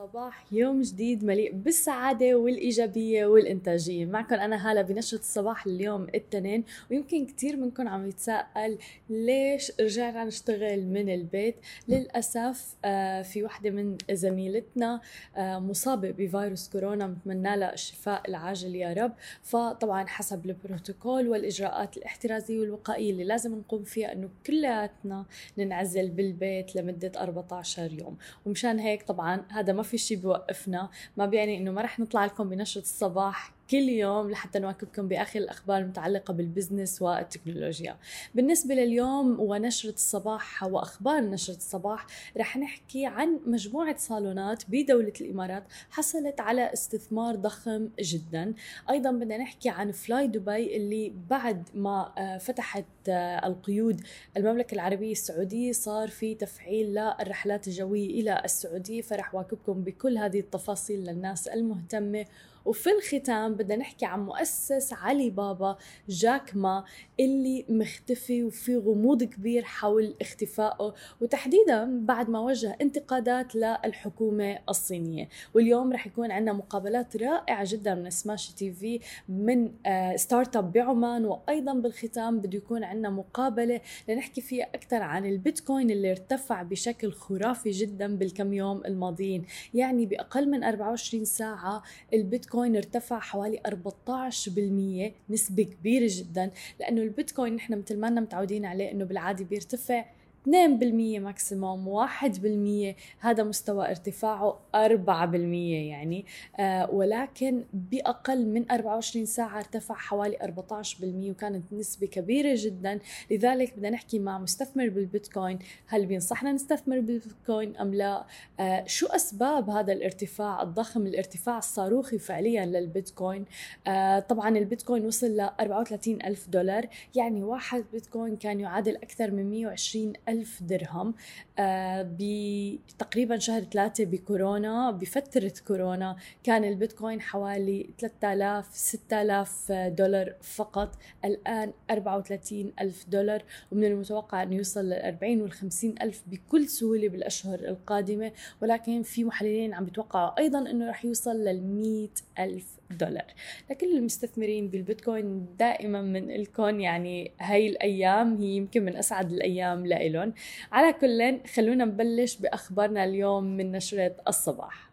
صباح يوم جديد مليء بالسعادة والإيجابية والإنتاجية. معكم أنا هالة بنشرة الصباح اليوم الاثنين ويمكن كتير منكم عم يتساءل ليش رجعنا نشتغل من البيت. للأسف آه، في وحدة من زميلتنا آه، مصابة بفيروس كورونا بتمنى لها الشفاء العاجل يا رب. فطبعا حسب البروتوكول والإجراءات الاحترازية والوقائية اللي لازم نقوم فيها أنه كلياتنا ننعزل بالبيت لمدة 14 يوم. ومشان هيك طبعا هذا ما في شيء بوقفنا. ما بيعني إنه ما رح نطلع لكم بنشرة الصباح كل يوم لحتى نواكبكم بآخر الأخبار المتعلقة بال business والتكنولوجيا. بالنسبة لليوم ونشرة الصباح وأخبار نشرة الصباح رح نحكي عن مجموعة صالونات بدولة الإمارات حصلت على استثمار ضخم جدا، أيضا بدنا نحكي عن فلاي دبي اللي بعد ما آه، فتحت آه، القيود المملكة العربية السعودية صار في تفعيل للرحلات الجوية إلى السعودية فرح واكبكم بكل هذه التفاصيل للناس المهتمة وفي الختام بدنا نحكي عن مؤسس علي بابا جاك ما اللي مختفي وفي غموض كبير حول اختفائه وتحديدا بعد ما وجه انتقادات للحكومة الصينية. واليوم رح يكون عندنا مقابلات رائعة جدا من سماش تي في من startup بعمان وأيضا بالختام بده يكون عندنا مقابلة لنحكي فيها أكثر عن البيتكوين اللي ارتفع بشكل خرافي جدا بالكم يوم الماضيين. يعني بأقل من 24 ساعة البيتكوين البيتكوين ارتفع حوالي 14% نسبة كبيرة جدا لأنه البيتكوين نحن مثل ما متعودين عليه أنه بالعادي بيرتفع 2% maximum 1% هذا مستوى ارتفاعه 4% يعني. آه ولكن بأقل من 24 ساعة ارتفع حوالي 14% وكانت نسبة كبيرة جدا. لذلك بدنا نحكي مع مستثمر بالبيتكوين هل بينصحنا نستثمر بالبيتكوين أم لا؟ آه شو أسباب هذا الارتفاع الضخم الارتفاع الصاروخي فعليا للبيتكوين؟ آه طبعا البيتكوين وصل ل 34 ألف دولار يعني واحد بيتكوين كان يعادل أكثر من 120 ألف درهم آه، بتقريبا شهر ثلاثة بكورونا بفترة كورونا كان البيتكوين حوالي 3000 6000 دولار فقط. الآن 34 ألف دولار ومن المتوقع أن يوصل لل 40 وال 50 ألف بكل سهولة بالأشهر القادمة. ولكن في محللين عم بيتوقعوا أيضا أنه رح يوصل لل 100 ألف دولار. لكل المستثمرين بالبيتكوين دائما الكون يعني هاي الأيام هي يمكن من أسعد الأيام لإلهم. على كل خلونا نبلش بأخبارنا اليوم من نشرة الصباح.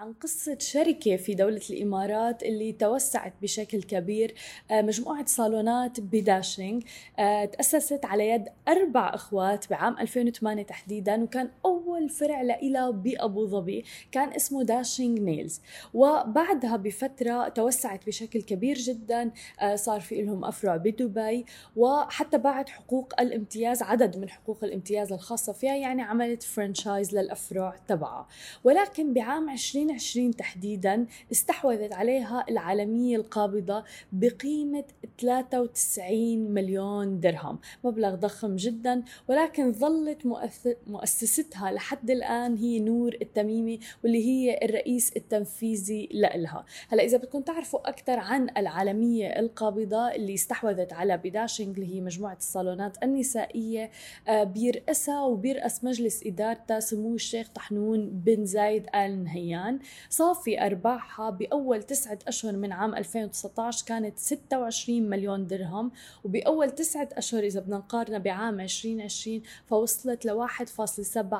عن قصة شركة في دولة الإمارات اللي توسعت بشكل كبير آه، مجموعة صالونات بداشينج آه، تأسست على يد أربع أخوات بعام 2008 تحديدا وكان أول فرع لإلها بأبو ظبي كان اسمه داشينج نيلز وبعدها بفترة توسعت بشكل كبير جدا آه، صار في لهم أفرع بدبي. وحتى بعد حقوق الامتياز عدد من حقوق الامتياز الخاصة فيها يعني عملت franchise للأفرع تبعها. ولكن بعام 20 2020 تحديدا استحوذت عليها العالمية القابضة بقيمة 93 مليون درهم. مبلغ ضخم جدا ولكن ظلت مؤسستها لحد الآن هي نور التميمي واللي هي الرئيس التنفيذي لها هلا إذا بدكم تعرفوا أكثر عن العالمية القابضة اللي استحوذت على بداشينج اللي هي مجموعة الصالونات النسائية آه، بيرأسها وبيرأس مجلس إدارتها سمو الشيخ طحنون بن زايد آل نهيان. صافي أرباحها بأول تسعة أشهر من عام 2019 كانت 26 مليون درهم وبأول تسعة أشهر إذا بدنا نقارنها بعام 2020 فوصلت ل 1.7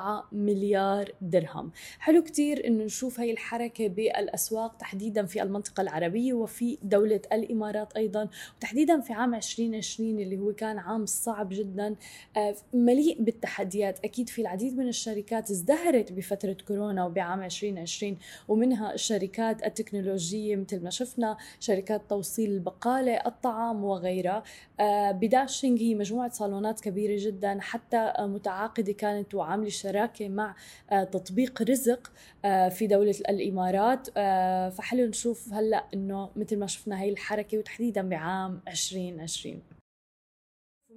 مليار درهم. حلو كتير إنه نشوف هاي الحركة بالأسواق تحديدا في المنطقة العربية وفي دولة الإمارات أيضا وتحديدا في عام 2020 اللي هو كان عام صعب جدا آه، مليء بالتحديات. أكيد في العديد من الشركات ازدهرت بفترة كورونا وبعام 2020 ومنها الشركات التكنولوجية مثل ما شفنا شركات توصيل البقالة الطعام وغيرها. آه، بداشينج هي مجموعة صالونات كبيرة جدا حتى متعاقدة كانت وعاملة شراكة مع آه، تطبيق رزق آه، في دولة الإمارات. فحلو نشوف هلأ إنه مثل ما شفنا هاي الحركة وتحديدا بعام 2020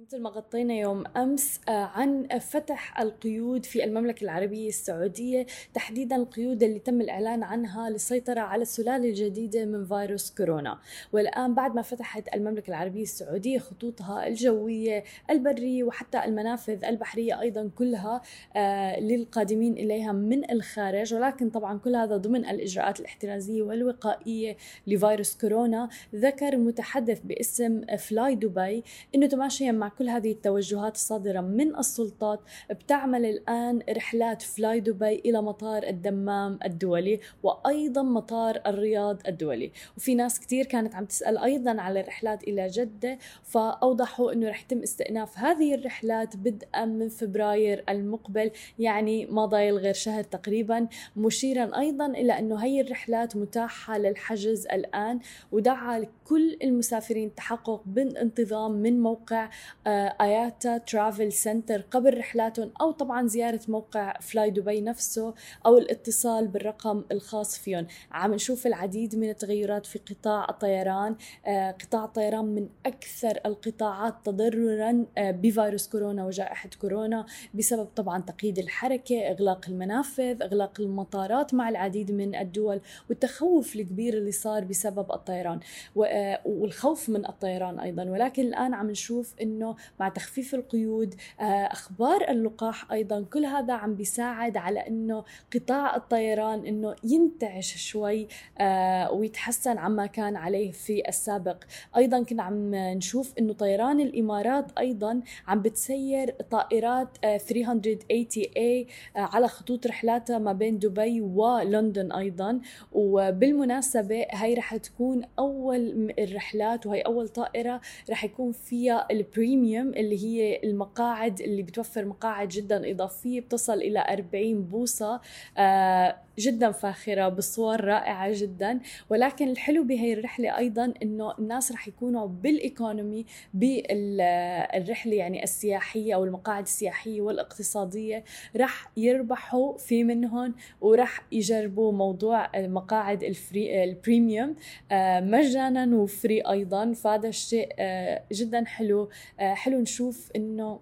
مثل ما غطينا يوم أمس آه، عن فتح القيود في المملكة العربية السعودية. تحديدا القيود اللي تم الإعلان عنها للسيطرة على السلالة الجديدة من فيروس كورونا. والآن بعد ما فتحت المملكة العربية السعودية خطوطها الجوية البرية وحتى المنافذ البحرية أيضا كلها آه، للقادمين إليها من الخارج. ولكن طبعا كل هذا ضمن الإجراءات الاحترازية والوقائية لفيروس كورونا. ذكر متحدث باسم فلاي دبي إنه تماشيا مع كل هذه التوجهات الصادرة من السلطات بتعمل الآن رحلات فلاي دبي إلى مطار الدمام الدولي وأيضا مطار الرياض الدولي. وفي ناس كتير كانت عم تسأل أيضا على الرحلات إلى جدة فأوضحوا أنه رح يتم استئناف هذه الرحلات بدءا من فبراير المقبل يعني ما ضايل غير شهر تقريبا. مشيرا أيضا إلى أنه هي الرحلات متاحة للحجز الآن ودعا كل المسافرين التحقق بانتظام من موقع IATA Travel Centre قبل رحلاتهم أو طبعا زيارة موقع فلاي دبي نفسه أو الاتصال بالرقم الخاص فيهم. عم نشوف العديد من التغيرات في قطاع الطيران. آه، قطاع الطيران من أكثر القطاعات تضررا آه، بفيروس كورونا وجائحة كورونا بسبب طبعا تقييد الحركة إغلاق المنافذ إغلاق المطارات مع العديد من الدول والتخوف الكبير اللي صار بسبب الطيران. والخوف من الطيران أيضا. ولكن الآن عم نشوف إنه مع تخفيف القيود. آه، أخبار اللقاح أيضا كل هذا عم بيساعد على إنه قطاع الطيران إنه ينتعش شوي آه، ويتحسن عما كان عليه في السابق. أيضا كنا عم نشوف إنه طيران الإمارات أيضا عم بتسير طائرات 380A آه، على خطوط رحلاتها ما بين دبي ولندن أيضا. وبالمناسبة هي رح تكون أول الرحلات وهي أول طائرة رح يكون فيها البريميوم اللي هي المقاعد اللي بتوفر مقاعد جدا إضافية بتصل إلى 40 بوصة آه جدا فاخرة بصور رائعة جدا. ولكن الحلو بهي الرحلة أيضا أنه الناس رح يكونوا بالإيكونومي بالرحلة يعني السياحية أو المقاعد السياحية والاقتصادية. رح يربحوا في منهم ورح يجربوا موضوع المقاعد ال free ال premium آه، مجانا و free أيضا. فهذا الشيء آه، جدا حلو آه، حلو نشوف أنه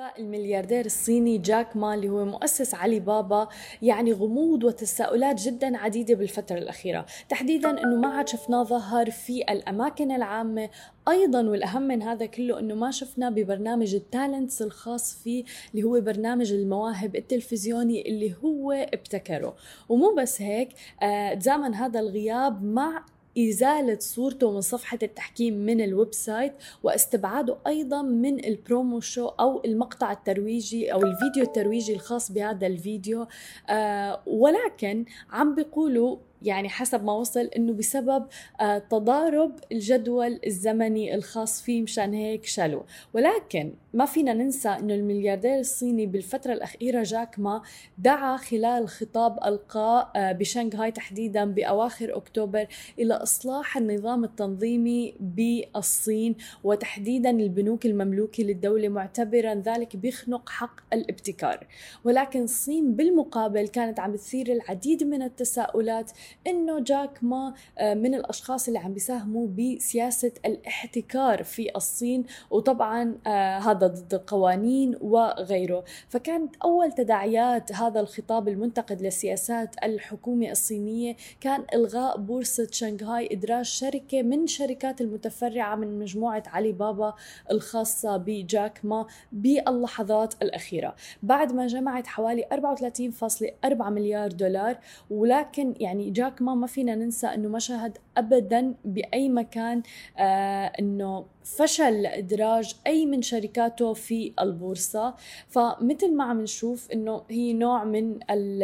الملياردير الصيني جاك ما اللي هو مؤسس علي بابا يعني غموض وتساؤلات جدا عديدة بالفترة الأخيرة. تحديدا أنه ما عاد شفناه ظهر في الأماكن العامة. أيضا والأهم من هذا كله إنه ما شفنا ببرنامج ال talents الخاص فيه اللي هو برنامج المواهب التلفزيوني اللي هو ابتكره. ومو بس هيك آه تزامن هذا الغياب مع إزالة صورته من صفحة التحكيم من ال website واستبعاده أيضا من ال promo show أو المقطع الترويجي أو الفيديو الترويجي الخاص بهذا الفيديو. آه ولكن عم بيقولوا يعني حسب ما وصل إنه بسبب آه، تضارب الجدول الزمني الخاص فيه مشان هيك شالوا ولكن ما فينا ننسى إنه الملياردير الصيني بالفترة الأخيرة جاك ما دعا خلال خطاب القاه آه، بشنغهاي تحديدا بأواخر أكتوبر إلى إصلاح النظام التنظيمي بالصين وتحديدا البنوك المملوكة للدولة معتبرا ذلك بيخنق حق الابتكار. ولكن الصين بالمقابل كانت عم تثير العديد من التساؤلات إنه جاك ما آه، من الأشخاص اللي عم بيساهموا بسياسة الاحتكار في الصين وطبعا آه، هذا ضد القوانين وغيره. فكانت أول تداعيات هذا الخطاب المنتقد لسياسات الحكومة الصينية كان إلغاء بورصة شنغهاي إدراج شركة من شركات المتفرعة من مجموعة علي بابا الخاصة بجاك ما باللحظات الأخيرة. بعد ما جمعت حوالي 34.4 مليار دولار ولكن يعني جاك ما ما فينا ننسى إنه ما شاهد ابدا بأي مكان آه إنه فشل إدراج أي من شركاته في البورصة. فمثل ما عم نشوف إنه هي نوع من ال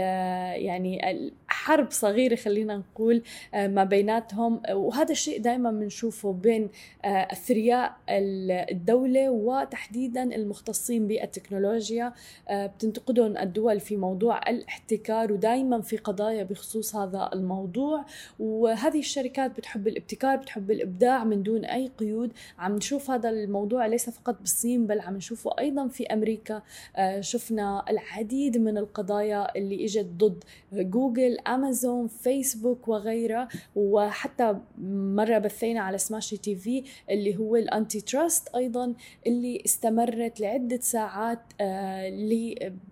يعني الحرب صغيرة خلينا نقول آه، ما بيناتهم. وهذا الشيء دائما بنشوفه بين آه، أثرياء الدولة وتحديدا المختصين بالتكنولوجيا. آه، بتنتقدهم الدول في موضوع الاحتكار ودائما في قضايا بخصوص هذا الموضوع. وهذه الشركات بتحب الابتكار بتحب الإبداع من دون أي قيود. عم نشوف هذا الموضوع ليس فقط بالصين بل عم نشوفه أيضا في أمريكا. آه، شفنا العديد من القضايا اللي إجت ضد جوجل امازون فيسبوك وغيرها وحتى مرة بثينا على سماشي تي في اللي هو ال antitrust أيضا اللي استمرت لعدة ساعات آه،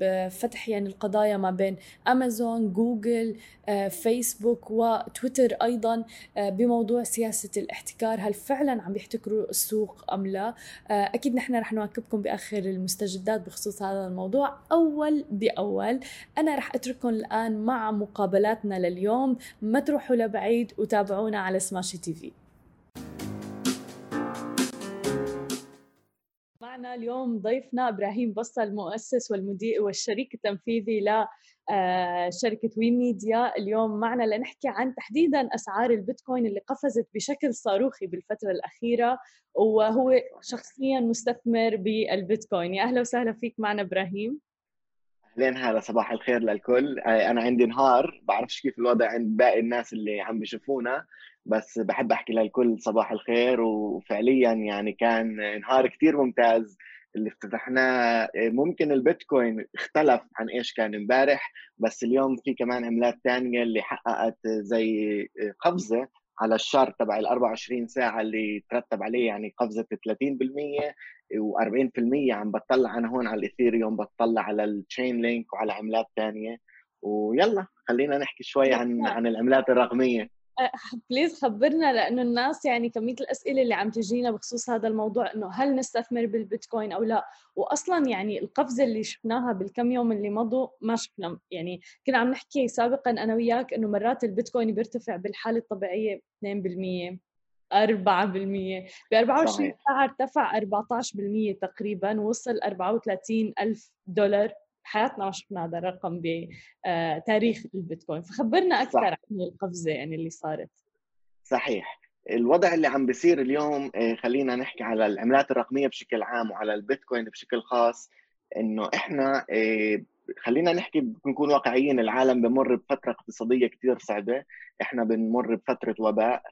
لفتح يعني القضايا ما بين امازون جوجل آه، فيسبوك وتويتر أيضا آه، بموضوع سياسة الاحتكار هل فعلا عم يحتكروا السوق أم لا؟ أكيد نحن رح نواكبكم بآخر المستجدات بخصوص هذا الموضوع. أول بأول أنا رح أترككم الآن مع مقابلاتنا لليوم ما تروحوا لبعيد وتابعونا على سماشي تي في معنا اليوم ضيفنا إبراهيم بصة المؤسس والمدير والشريك التنفيذي ل آه، شركة وي ميديا اليوم معنا لنحكي عن تحديدا أسعار البيتكوين اللي قفزت بشكل صاروخي بالفترة الأخيرة وهو شخصيا مستثمر بالبيتكوين. يا أهلا وسهلا فيك معنا إبراهيم. اهلين هلا صباح الخير للكل. أنا عندي نهار بعرفش كيف الوضع عند باقي الناس اللي عم بيشوفونا بس بحب أحكي للكل صباح الخير. وفعليا يعني كان نهار كثير ممتاز اللي افتتحناه. ممكن البيتكوين اختلف عن إيش كان امبارح بس اليوم في كمان عملات ثانية اللي حققت زي قفزة على الشارت تبع ال 24 ساعة اللي ترتب عليه يعني قفزة 30% و40% عم بطلع أنا هون على الإثيريوم بطلع على ال Chainlink وعلى عملات ثانية ويلا خلينا نحكي شوي عن عن العملات الرقمية. please خبرنا لأنه الناس يعني كمية الأسئلة اللي عم تجينا بخصوص هذا الموضوع إنه هل نستثمر بالبيتكوين أو لا؟ واصلا يعني القفزة اللي شفناها بالكم يوم اللي مضوا ما شفنا. يعني كنا عم نحكي سابقا أنا وياك إنه مرات البيتكوين بيرتفع بالحالة الطبيعية 2% 4% ب 24 ساعة ارتفع 14% تقريبا وصل 34 ألف دولار. بحياتنا ما شفنا هذا الرقم بتاريخ آه، البيتكوين. فخبرنا أكثر صح. عن القفزة يعني اللي صارت. صحيح. الوضع اللي عم بيصير اليوم آه، خلينا نحكي على العملات الرقمية بشكل عام وعلى البيتكوين بشكل خاص إنه إحنا آه، خلينا نحكي نكون واقعيين العالم بمر بفترة اقتصادية كثير صعبة. إحنا بنمر بفترة وباء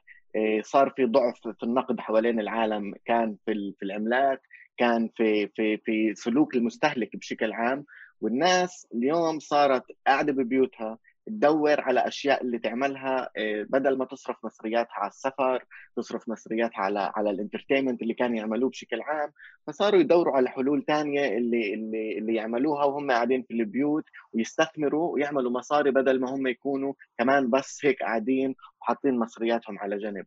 صار في ضعف في النقد حوالين العالم كان في في العملات كان في في في سلوك المستهلك بشكل عام. والناس اليوم صارت قاعدة ببيوتها تدور على أشياء اللي تعملها آه، بدل ما تصرف مصرياتها على السفر تصرف مصرياتها على على الانترتينمنت اللي كانوا يعملوه بشكل عام فصاروا يدوروا على حلول ثانية اللي اللي اللي يعملوها وهم قاعدين في البيوت ويستثمروا ويعملوا مصاري بدل ما هم يكونوا كمان بس هيك قاعدين وحاطين مصرياتهم على جنب.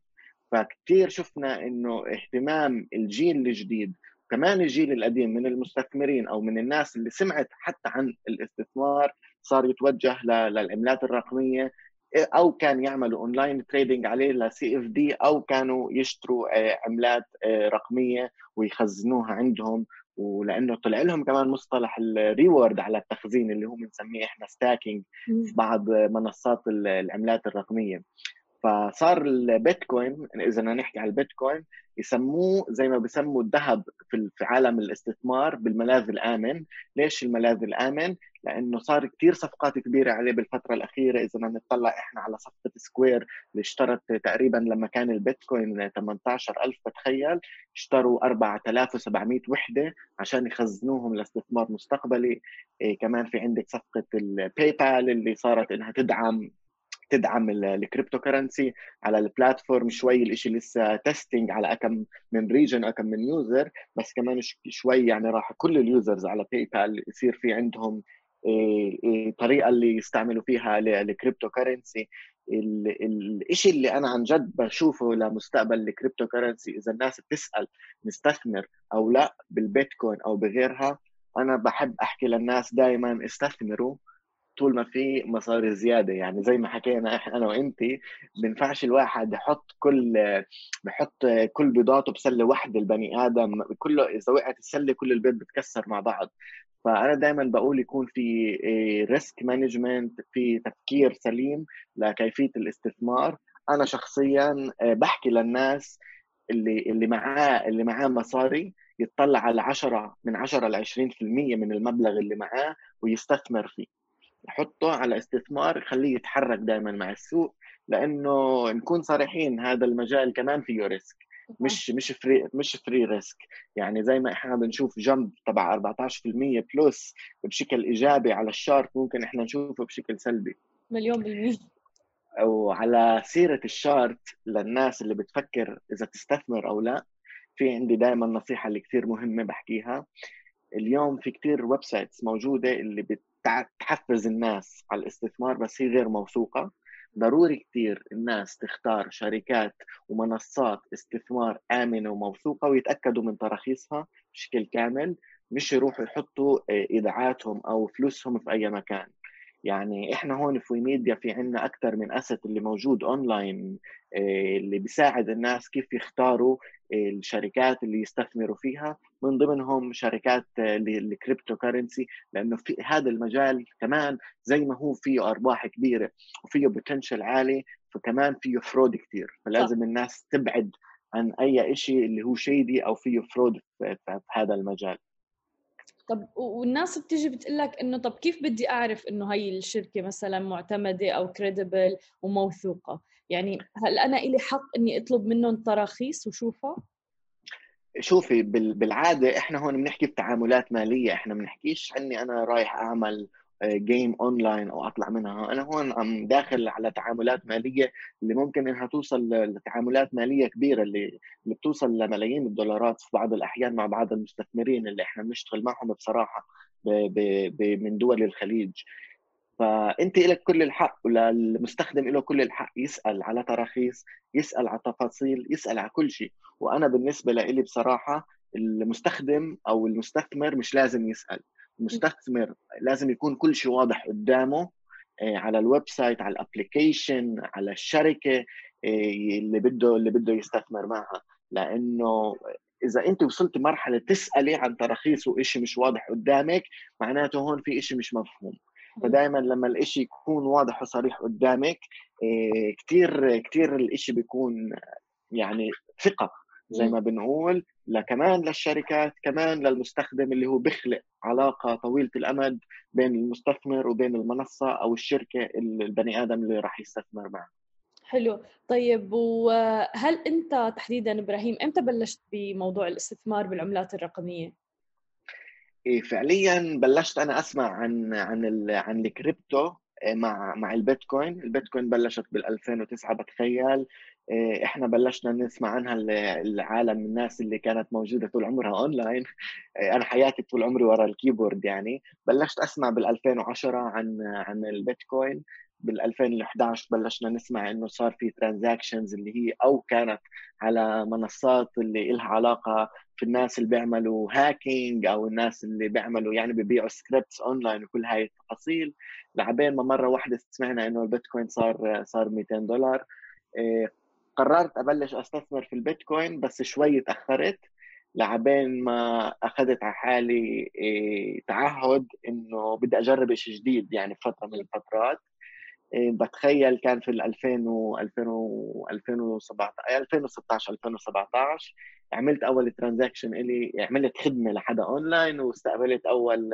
فكثير شفنا إنه اهتمام الجيل الجديد كمان الجيل القديم من المستثمرين أو من الناس اللي سمعت حتى عن الاستثمار صار يتوجه للعملات الرقمية أو كان يعملوا online trading عليه ل CFD أو كانوا يشتروا آه، عملات آه، رقمية ويخزنوها عندهم. ولأنه طلع لهم كمان مصطلح ال reward على التخزين اللي هو بنسميه إحنا staking في بعض منصات العملات الرقمية. فصار البيتكوين إذا نحكي على البيتكوين يسموه زي ما بسموا الذهب في عالم الاستثمار بالملاذ الآمن، ليش الملاذ الآمن؟ لأنه صار كثير صفقات كبيرة عليه بالفترة الأخيرة. إذا بدنا نطلع إحنا على صفقة سكوير اللي اشترت تقريبا لما كان البيتكوين 18000 بتخيل اشتروا 4700 وحدة عشان يخزنوهم لاستثمار مستقبلي، إيه كمان في عندك صفقة ال PayPal اللي صارت إنها تدعم تدعم ال cryptocurrency على ال platform شوي الإشي لسه testing على اكم من region اكم من user بس كمان شوي يعني راح كل ال users على PayPal يصير في عندهم إيه، إيه، طريقة اللي يستعملوا فيها ال cryptocurrency الشيء اللي أنا عن جد بشوفه لمستقبل ال cryptocurrency إذا الناس بتسأل نستثمر أو لا بالبيتكوين أو بغيرها أنا بحب أحكي للناس دائما استثمروا طول ما في مصاري زيادة. يعني زي ما حكينا أنا وانت بينفعش الواحد يحط كل بحط كل بيضاته بسلة واحدة البني آدم كله إذا وقعت السلة كل البيض بتكسر مع بعض. فأنا دائما بقول يكون في risk management في تفكير سليم لكيفية الاستثمار. أنا شخصيا آه، بحكي للناس اللي اللي معاه اللي معاه مصاري يطلع على 10 من 10 ل 20% من المبلغ اللي معاه ويستثمر فيه. يحطه على استثمار يخليه يتحرك دائما مع السوق لأنه نكون صريحين هذا المجال كمان فيه risk. مش مش free مش free risk يعني زي ما إحنا بنشوف جنب تبع 14% plus بشكل إيجابي على ال chart ممكن إحنا نشوفه بشكل سلبي. مليون بالمية. وعلى سيرة ال chart للناس اللي بتفكر إذا تستثمر أو لا في عندي دائما نصيحة اللي كثير مهمة بحكيها. اليوم في كثير websites موجودة اللي بتحفز الناس على الاستثمار بس هي غير موثوقة. ضروري كثير الناس تختار شركات ومنصات استثمار آمنة وموثوقة ويتأكدوا من تراخيصها بشكل كامل مش يروحوا يحطوا آه، إيداعاتهم أو فلوسهم في أي مكان. يعني إحنا هون في ميديا في عندنا أكثر من asset اللي موجود اونلاين آه، اللي بيساعد الناس كيف يختاروا آه، الشركات اللي يستثمروا فيها. من ضمنهم شركات آه، ال cryptocurrency لأنه في هذا المجال كمان زي ما هو فيه أرباح كبيرة وفيه potential عالي فكمان فيه fraud كثير فلازم الناس تبعد عن أي شيء اللي هو shady أو فيه fraud في هذا المجال. طب والناس بتيجي بتقول لك إنه طب كيف بدي أعرف إنه هي الشركة مثلا معتمدة أو credible وموثوقة؟ يعني هل أنا إلي حق إني أطلب منهم تراخيص وشوفها؟ شوفي بالعادة إحنا هون بنحكي بتعاملات مالية إحنا بنحكيش إني أنا رايح أعمل game online أو أطلع منها. أنا هون عم داخل على تعاملات مالية اللي ممكن إنها توصل لتعاملات مالية كبيرة اللي اللي بتوصل لملايين الدولارات في بعض الأحيان مع بعض المستثمرين اللي إحنا بنشتغل معهم بصراحة ب ب ب من دول الخليج. فأنت لك كل الحق وللمستخدم له كل الحق يسأل على تراخيص يسأل على تفاصيل يسأل على كل شيء. وأنا بالنسبة لي بصراحة المستخدم أو المستثمر مش لازم يسأل. المستثمر لازم يكون كل شيء واضح قدامه آه، على ال website على ال application على الشركة آه، اللي بده اللي بده يستثمر معها. لأنه إذا أنت وصلت مرحلة تسألي عن تراخيص وإشي مش واضح قدامك معناته هون في إشي مش مفهوم. فدائما لما الإشي يكون واضح وصريح قدامك آه، كثير كثير الإشي بيكون يعني ثقة زي ما بنقول. كمان للشركات كمان للمستخدم اللي هو بيخلق علاقة طويلة الأمد بين المستثمر وبين المنصة أو الشركة البني آدم اللي راح يستثمر معه. حلو. طيب وهل أنت تحديدا إبراهيم إمتى بلشت بموضوع الاستثمار بالعملات الرقمية؟ إيه فعليا بلشت أنا أسمع عن عن عن الكريبتو إيه، مع مع ال Bitcoin. ال Bitcoin بلشت بال 2009 بتخيل. إحنا بلشنا نسمع عنها العالم الناس اللي كانت موجودة طول عمرها أونلاين. إيه، أنا حياتي طول عمري ورا ال keyboard يعني. بلشت أسمع بال 2010 عن عن البيتكوين. بال 2011 بلشنا نسمع إنه صار في transactions اللي هي أو كانت على منصات اللي لها علاقة في الناس اللي بيعملوا hacking أو الناس اللي بيعملوا يعني ببيعوا scripts online وكل هاي التفاصيل. لعبين ما مرة واحدة سمعنا إنه البيتكوين صار صار 200 دولار. إيه، قررت أبلش أستثمر في البيتكوين بس شوي تاخرت لعبين ما أخذت على حالي إيه، تعهد إنه بدي أجرب شيء جديد يعني فترة من الفترات. إيه، بتخيل كان في ال 2000 و 2017 2016 2017 عملت أول transaction إلي عملت خدمة لحدا أونلاين واستقبلت أول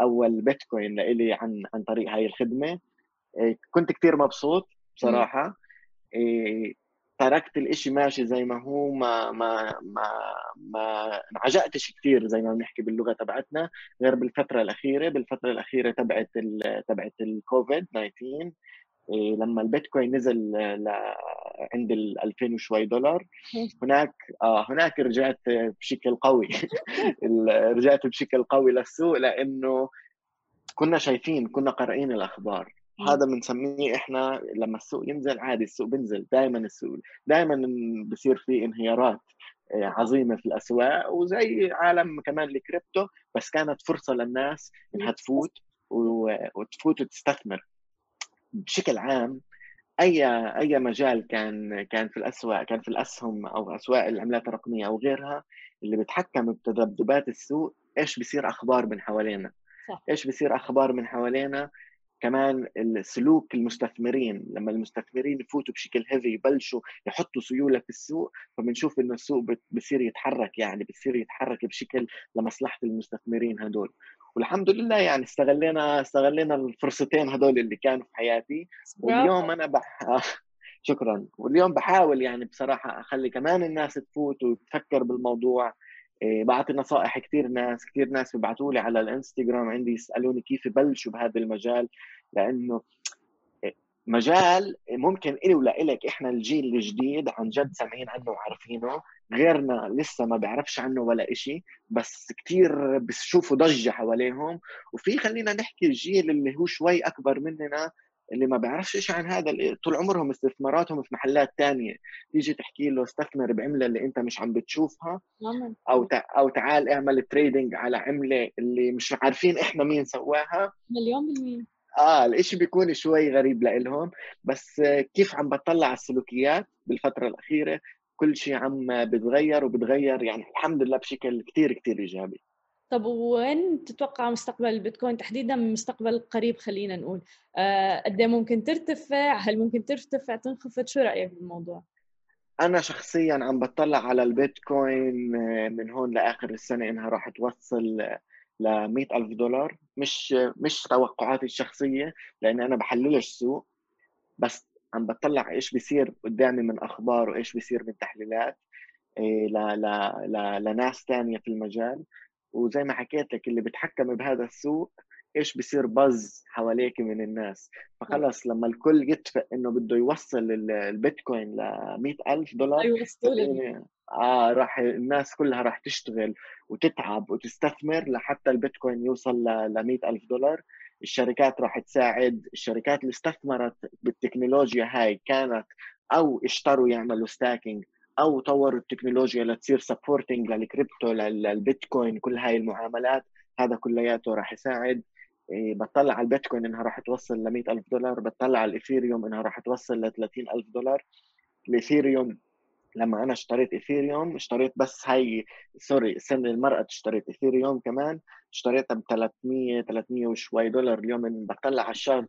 أول بيتكوين لإلي عن عن طريق هاي الخدمة. إيه، كنت كثير مبسوط بصراحة. تركت الإشي ماشي زي ما هو ما ما ما ما انعجقتش كثير زي ما بنحكي باللغة تبعتنا غير بالفترة الأخيرة بالفترة الأخيرة تبعت تبعت الكوفيد 19 إيه، لما البيتكوين نزل ل عند ال 2000 وشوي دولار هناك آه هناك رجعت بشكل قوي. رجعت بشكل قوي للسوق لأنه كنا شايفين كنا قارئين الأخبار. هذا بنسميه إحنا لما السوق ينزل عادي السوق بينزل. دائما السوق دائما بصير في انهيارات آه، عظيمة في الأسواق وزي عالم كمان الكريبتو بس كانت فرصة للناس إنها تفوت وتفوت وتستثمر. بشكل عام أي أي مجال كان كان في الأسواق كان في الأسهم أو أسواق العملات الرقمية أو غيرها اللي بتحكم بتذبذبات السوق إيش بصير أخبار من حوالينا؟ صح. إيش بصير أخبار من حوالينا؟ كمان السلوك المستثمرين لما المستثمرين يفوتوا بشكل هيفي يبلشوا يحطوا سيولة في السوق فبنشوف إنه السوق بصير يتحرك يعني بصير يتحرك بشكل لمصلحة المستثمرين هدول. والحمد لله يعني استغلينا استغلينا الفرصتين هدول اللي كانوا في حياتي. واليوم أنا بح شكرا. واليوم بحاول يعني بصراحة أخلي كمان الناس تفوت وتفكر بالموضوع. إيه، بعطي نصائح كثير ناس كثير ناس بيبعثوا لي على الإنستغرام عندي يسألوني كيف يبلشوا بهذا المجال لأنه مجال ممكن إلي ولا إلك إحنا الجيل الجديد عن جد سامعين عنه وعارفينه غيرنا لسه ما بيعرفش عنه ولا إشي بس كتير بشوفوا ضجة حواليهم وفي خلينا نحكي الجيل اللي هو شوي أكبر مننا اللي ما بيعرفش شيء عن هذا طول عمرهم استثماراتهم في محلات تانية. تيجي تحكي له استثمر بعملة اللي أنت مش عم بتشوفها أو أو تعال اعمل تريدنج على عملة اللي مش عارفين إحنا مين سواها. مليون بالمية. آه الإشي بيكون شوي غريب لإلهم. بس كيف عم بطلع على السلوكيات بالفترة الأخيرة كل شيء عم بتغير وبتغير. يعني الحمد لله بشكل كتير كتير إيجابي. طب وين تتوقع مستقبل البيتكوين تحديدا المستقبل القريب خلينا نقول؟ آه، قد آه ممكن ترتفع؟ هل ممكن ترتفع؟ تنخفض؟ شو رأيك بالموضوع؟ أنا شخصيا عم بطلع على البيتكوين آه، من هون لآخر السنة إنها راح توصل ل ألف دولار. مش مش توقعاتي الشخصية لأن أنا بحللش سوق بس عم بطلع إيش بيصير قدامي من أخبار وإيش بيصير من تحليلات ل لناس ثانية في المجال. وزي ما حكيت لك اللي بيتحكم بهذا السوق إيش بصير buzz حواليك من الناس؟ فخلص لما الكل يتفق إنه بده يوصل البيتكوين ل ألف دولار أيوة آه راح الناس كلها راح تشتغل وتتعب وتستثمر لحتى البيتكوين يوصل ل ألف دولار. الشركات راح تساعد. الشركات اللي استثمرت بالتكنولوجيا هاي كانت أو اشتروا يعملوا staking أو طوروا التكنولوجيا لتصير supporting لل crypto لل Bitcoin كل هاي المعاملات هذا كلياته راح يساعد. إيه، بطلع على البيتكوين إنها راح توصل ل ألف دولار بطلع على ال Ethereum إنها راح توصل ل ألف دولار. ال Ethereum لما أنا اشتريت Ethereum اشتريت بس هاي sorry السنة المرقت اشتريت Ethereum كمان اشتريتها ب 300 300 وشوي دولار. اليوم بطلع على ال chart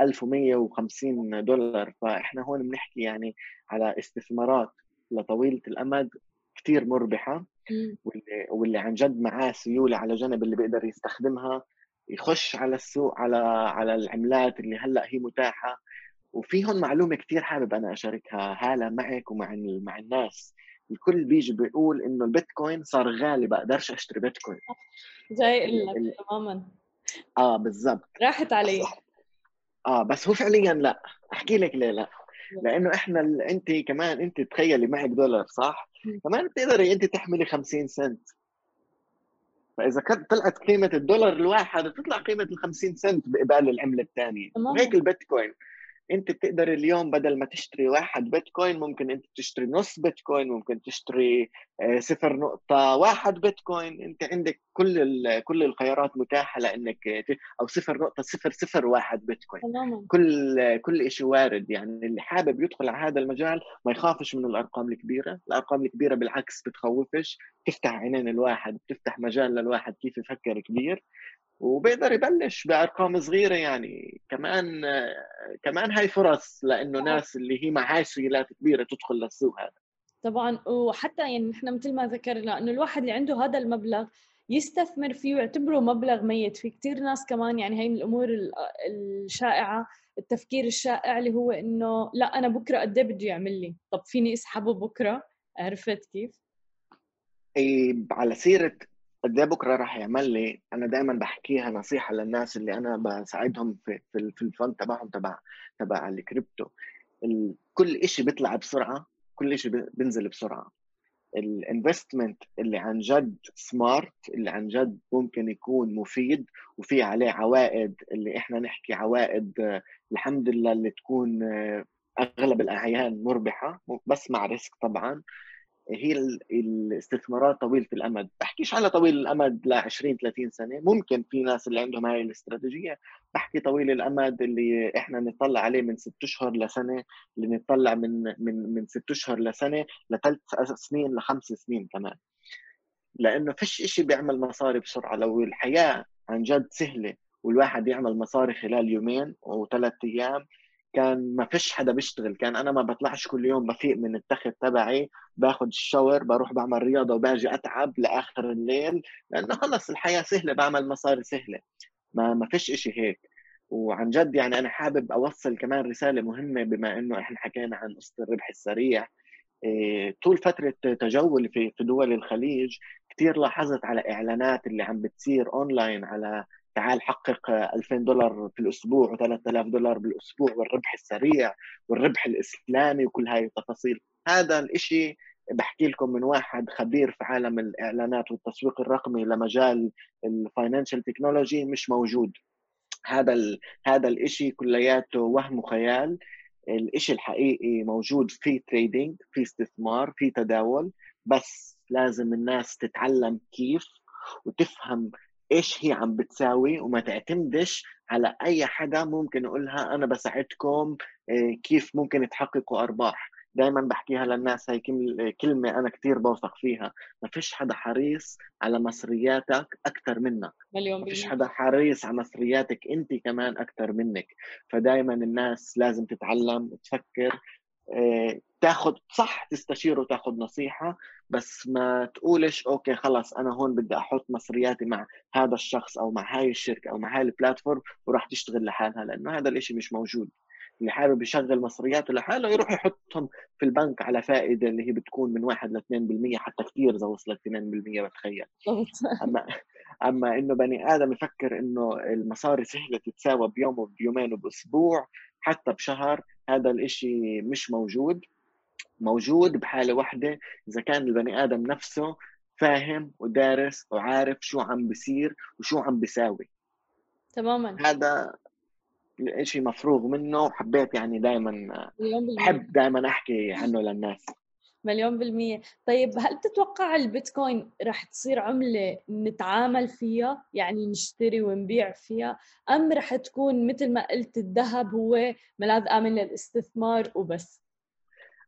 1150 دولار. فإحنا هون بنحكي يعني على استثمارات. لطويلة الأمد كثير مربحة واللي, واللي عن جد معاه سيولة على جنب اللي بيقدر يستخدمها يخش على السوق على على العملات اللي هلأ هي متاحة. وفي هون معلومة كثير حابب أنا أشاركها هالة معك ومع مع الناس. الكل بيجي بيقول إنه البيتكوين صار غالي بقدرش أشتري بيتكوين. جاي لك تماما. آه بالضبط. راحت علي آه بس هو فعليا لأ. أحكي لك ليه لأ. لأنه إحنا ال... أنت كمان أنت تخيلي معك دولار صح؟ كمان بتقدري أنت تحملي 50 سنت. فإذا كانت طلعت قيمة الدولار الواحد بتطلع قيمة ال 50 سنت بقبال العملة الثانية. وهيك البيتكوين. انت بتقدر اليوم بدل ما تشتري واحد بيتكوين ممكن انت تشتري نص بيتكوين ممكن تشتري آه، صفر نقطة واحد بيتكوين. انت عندك كل كل الخيارات متاحة لانك أو صفر نقطة صفر صفر واحد بيتكوين. كل كل شيء وارد. يعني اللي حابب يدخل على هذا المجال ما يخافش من الأرقام الكبيرة. الأرقام الكبيرة بالعكس بتخوفش. تفتح عينين الواحد بتفتح مجال للواحد كيف يفكر كبير. وبيقدر يبلش بأرقام صغيرة يعني. كمان كمان هاي فرص لأنه ناس اللي هي معهاش سيولات كبيرة تدخل للسوق هذا. طبعا وحتى يعني نحن مثل ما ذكرنا إنه الواحد اللي عنده هذا المبلغ يستثمر فيه ويعتبره مبلغ ميت. في كثير ناس كمان يعني هي من الأمور الشائعة التفكير الشائع اللي هو إنه لا أنا بكرة قد إيه بده يعمل لي؟ طب فيني أسحبه بكرة؟ عرفت كيف؟ اي على سيرة قد إيه بكرة راح يعمل لي أنا دائما بحكيها نصيحة للناس اللي أنا بساعدهم في في, fund تبعهم تبع تبع الكريبتو. كل شيء بيطلع بسرعة كل شيء بينزل بسرعة. ال investment اللي عن جد smart اللي عن جد ممكن يكون مفيد وفي عليه عوائد اللي إحنا نحكي عوائد الحمد لله اللي تكون أغلب الاحيان مربحة بس مع risk طبعا. هي الاستثمارات طويلة الأمد. بحكيش على طويل الأمد ل 20 30 سنة. ممكن في ناس اللي عندهم هاي الاستراتيجية. بحكي طويل الأمد اللي إحنا نطلع عليه من ست أشهر لسنة اللي نطلع من من من ست أشهر لسنة لثلاث سنين لخمس سنين كمان. لأنه فيش شيء بيعمل مصاري بسرعة. لو الحياة عن جد سهلة والواحد يعمل مصاري خلال يومين وثلاث أيام كان ما فيش حدا بيشتغل كان أنا ما بطلعش كل يوم بفيق من التخت تبعي باخذ الشاور بروح بعمل رياضة وباجي أتعب لآخر الليل لأنه خلص الحياة سهلة بعمل مصاري سهلة. ما ما فيش إشي هيك. وعن جد يعني أنا حابب أوصل كمان رسالة مهمة بما إنه إحنا حكينا عن قصه الربح السريع. إيه، طول فترة تجولي في دول الخليج كثير لاحظت على إعلانات اللي عم بتصير اونلاين على تعال حقق 2000 دولار في الأسبوع و3000 دولار بالأسبوع والربح السريع والربح الإسلامي وكل هاي التفاصيل. هذا الإشي بحكي لكم من واحد خبير في عالم الإعلانات والتسويق الرقمي لمجال ال financial technology مش موجود. هذا ال... هذا الشيء كلياته وهم وخيال. الإشي الحقيقي موجود في trading في استثمار في تداول بس لازم الناس تتعلم كيف وتفهم إيش هي عم بتساوي وما تعتمدش على أي حدا ممكن يقولها أنا بساعدكم إيه، كيف ممكن تحققوا أرباح. دائما بحكيها للناس هي كلمة أنا كثير بوثق فيها. ما فيش حدا حريص على مصرياتك أكثر منك. مليون ما فيش حدا حريص على مصرياتك أنت كمان أكثر منك. فدائما الناس لازم تتعلم تفكر تاخذ صح تستشير وتاخذ نصيحة بس ما تقولش okay خلص أنا هون بدي أحط مصرياتي مع هذا الشخص أو مع هاي الشركة أو مع هاي ال platform وراح تشتغل لحالها لأنه هذا الشيء مش موجود. اللي حابب يشغل مصرياته لحاله يروح يحطهم في البنك على فائدة اللي هي بتكون من 1 ل 2% حتى كثير إذا وصلت 2% بتخيل. أما أما إنه بني آدم يفكر إنه المصاري سهلة تتساوى بيوم وبيومين وبأسبوع حتى بشهر هذا الإشي مش موجود. موجود بحالة واحدة إذا كان البني آدم نفسه فاهم ودارس وعارف شو عم بيصير وشو عم بيساوي. تماما. هذا شيء مفروغ منه وحبيت يعني دائما بحب دائما أحكي عنه للناس. مليون بالمية. طيب هل تتوقع البيتكوين راح تصير عملة نتعامل فيها؟ يعني نشتري ونبيع فيها؟ أم راح تكون مثل ما قلت الذهب هو ملاذ آمن للاستثمار وبس؟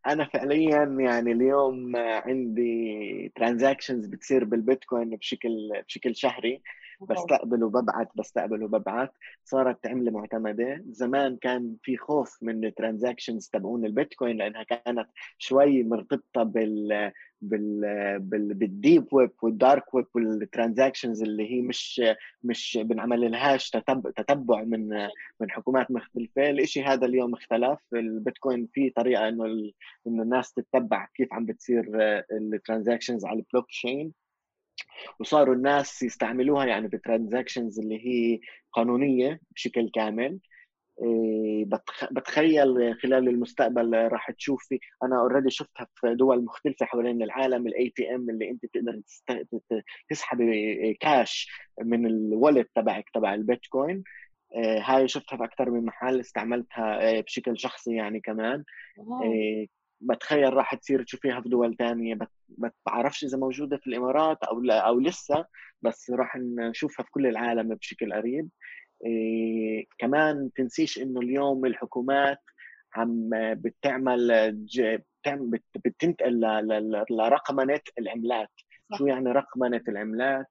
أنا فعليا يعني اليوم عندي ترانزاكشنز بتصير بالبيتكوين بشكل بشكل شهري. بستقبل وببعث بستقبل وببعث صارت عملة معتمدة. زمان كان في خوف من ال transactions تبعون البيتكوين لأنها كانت شوي مرتبطة بال بال, بال بال deep web وال dark web وال transactions اللي هي مش مش بنعمل لهاش تتبع, من من حكومات مختلفة. الشيء هذا اليوم اختلف البيتكوين في طريقة إنه إنه الناس تتبع كيف عم بتصير ال transactions على البلوك تشين وصاروا الناس يستعملوها يعني ب transactions اللي هي قانونية بشكل كامل. بتخيل خلال المستقبل راح تشوفي أنا already شفتها في دول مختلفة حوالين العالم ال ATM اللي أنت بتقدر تسحبي كاش من ال wallet تبعك تبع البيتكوين. إيه، هاي شفتها في أكثر من محل استعملتها إيه، بشكل شخصي يعني كمان. بتخيل راح تصير تشوفيها في دول ثانية ما بعرفش إذا موجودة في الإمارات أو لا أو لسه بس راح نشوفها في كل العالم بشكل قريب. إيه كمان تنسيش إنه اليوم الحكومات عم بتعمل بتنتقل لرقمنة العملات. شو يعني رقمنة العملات؟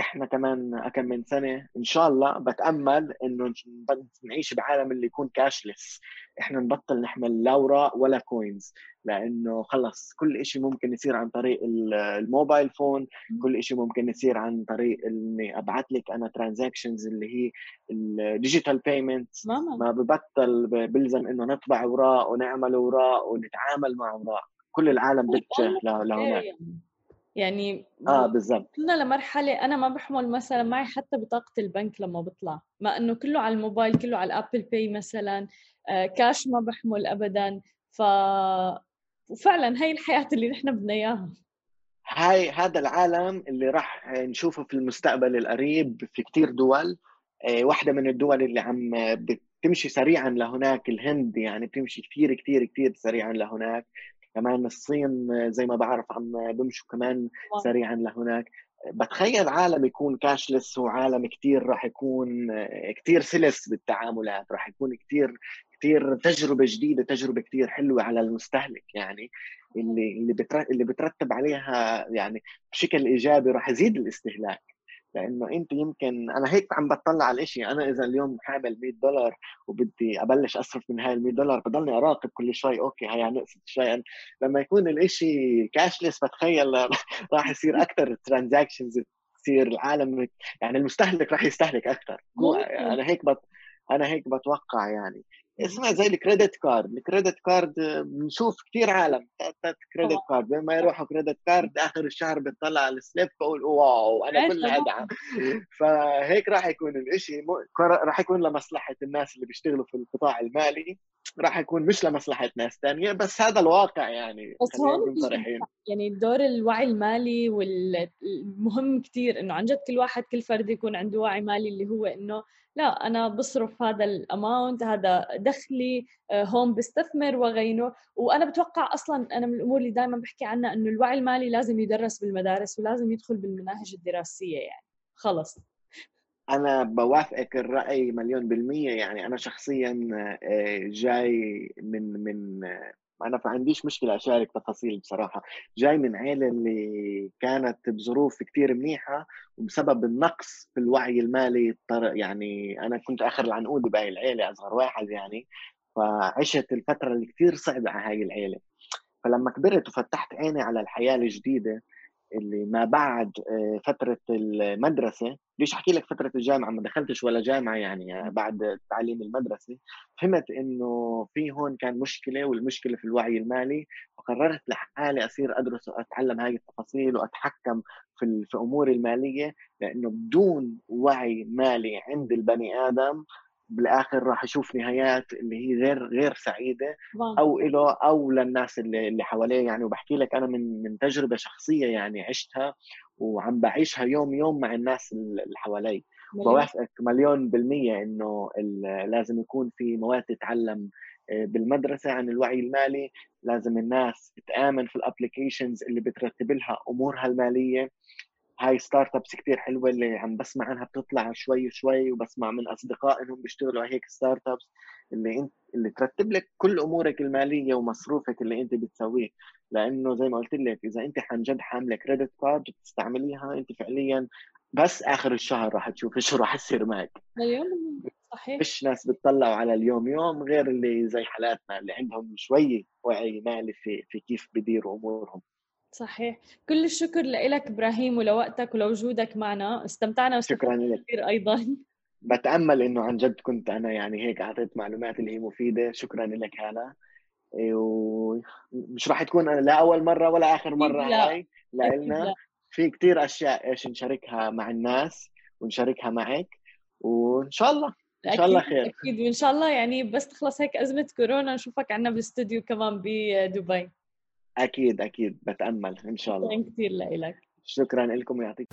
إحنا كمان كم من سنة إن شاء الله بتأمل إنه نعيش بعالم اللي يكون cashless إحنا نبطل نحمل لا اوراق ولا coins لأنه خلص كل شيء ممكن يصير عن طريق ال mobile phone كل شيء ممكن يصير عن طريق إني أبعث لك أنا transactions اللي هي ال digital payments ما ببطل بلزم إنه نطبع اوراق ونعمل اوراق ونتعامل مع اوراق كل العالم بتجه لهناك. يعني آه بالضبط. كنا لمرحلة أنا ما بحمل مثلا معي حتى بطاقة البنك لما بطلع ما إنه كله على الموبايل كله على ال Apple Pay مثلا آه كاش ما بحمل ابدا. ف وفعلا هي الحياة اللي نحن بدنا إياها. هاي هذا العالم اللي راح نشوفه في المستقبل القريب في كثير دول آه واحدة من الدول اللي عم بتمشي سريعا لهناك الهند يعني بتمشي كثير كثير كثير سريعا لهناك. كمان الصين زي ما بعرف عم بمشوا كمان سريعا لهناك. بتخيل عالم يكون كاشلس وعالم كثير راح يكون كثير سلس بالتعاملات راح يكون كثير كثير تجربة جديدة تجربة كثير حلوة على المستهلك يعني. اللي اللي اللي بترتب عليها يعني بشكل إيجابي راح يزيد الاستهلاك. لأنه أنت يمكن أنا هيك عم بطلع على الإشي أنا إذا اليوم حامل 100 دولار وبدي أبلش أصرف من هاي ال 100 دولار بضلني أراقب كل شوي okay هي نقصت شوي. لما يكون الإشي cashless بتخيل راح يصير أكثر transactions تصير العالم يعني المستهلك راح يستهلك أكثر أنا هيك بت... أنا هيك بتوقع يعني. اسمها زي ال credit card. ال credit card بنشوف كثير عالم. credit card. لما يروحوا credit card آخر الشهر بيطلع على ال slip بقول wow أنا كل ادعم فهيك راح يكون الشيء راح يكون لمصلحة الناس اللي بيشتغلوا في القطاع المالي. راح يكون مش لمصلحة ناس ثانية بس هذا الواقع يعني. بس هون يعني دور الوعي المالي والمهم كثير إنه عن جد كل واحد كل فرد يكون عنده وعي مالي اللي هو إنه لا أنا بصرف هذا الاماونت هذا دخلي آه، هون بستثمر وغيره. وأنا بتوقع أصلا أنا من الأمور اللي دائما بحكي عنها إنه الوعي المالي لازم يدرس بالمدارس ولازم يدخل بالمناهج الدراسية يعني. خلص. أنا بوافقك الرأي مليون بالمية يعني. أنا شخصيا آه، جاي من من أنا ما عنديش مشكلة أشارك تفاصيل بصراحة. جاي من عيلة اللي كانت بظروف كثير منيحة وبسبب النقص في الوعي المالي يعني أنا كنت آخر العنقود بهاي العيلة أصغر واحد يعني. فعشت الفترة اللي كثير صعبة على هاي العيلة. فلما كبرت وفتحت عيني على الحياة الجديدة اللي ما بعد آه، فترة المدرسة ليش أحكي لك فترة الجامعة؟ ما دخلتش ولا جامعة يعني بعد تعليم المدرسة. فهمت إنه في هون كان مشكلة والمشكلة في الوعي المالي فقررت لحالي أصير أدرس وأتعلم هاي التفاصيل وأتحكم في في أموري المالية لأنه بدون وعي مالي عند البني آدم بالآخر راح يشوف نهايات اللي هي غير غير سعيدة أو له أو للناس اللي اللي حواليه. يعني وبحكي لك أنا من من تجربة شخصية يعني عشتها وعم بعيشها يوم يوم مع الناس اللي حوالي. بوافقك مليون بالمية إنه لازم يكون في مواد تتعلم آه، بالمدرسة عن الوعي المالي. لازم الناس تآمن في ال applications اللي بترتب لها أمورها المالية. هاي startups كثير حلوة اللي عم بسمع عنها بتطلع شوي شوي وبسمع من أصدقاء إنهم بيشتغلوا على هيك startups اللي انت اللي ترتب لك كل أمورك المالية ومصروفك اللي أنت بتسويه. لأنه زي ما قلت لك إذا أنت عن جد حاملة credit card بتستعمليها أنت فعليا بس آخر الشهر راح تشوفي شو راح يصير معك. صحيح. مش ناس بتطلعوا على اليوم يوم غير اللي زي حالاتنا اللي عندهم شوي وعي مالي في في كيف بديروا أمورهم. صحيح. كل الشكر لك إبراهيم ولوقتك ولوجودك معنا. استمتعنا شكرا لك. كثير أيضا. بتأمل إنه عن جد كنت أنا يعني هيك أعطيت معلومات اللي هي مفيدة. شكرا لك هلا. إيه، ومش راح تكون أنا لا أول مرة ولا آخر مرة لا. هاي لنا في كثير أشياء إيش نشاركها مع الناس ونشاركها معك. وإن شاء الله. إن شاء الله خير. أكيد. وإن شاء الله يعني بس تخلص هيك أزمة كورونا نشوفك عندنا بالاستوديو كمان بدبي. أكيد أكيد. بتأمل إن شاء الله. شكرا كثير لك شكرا لكم ويعطيك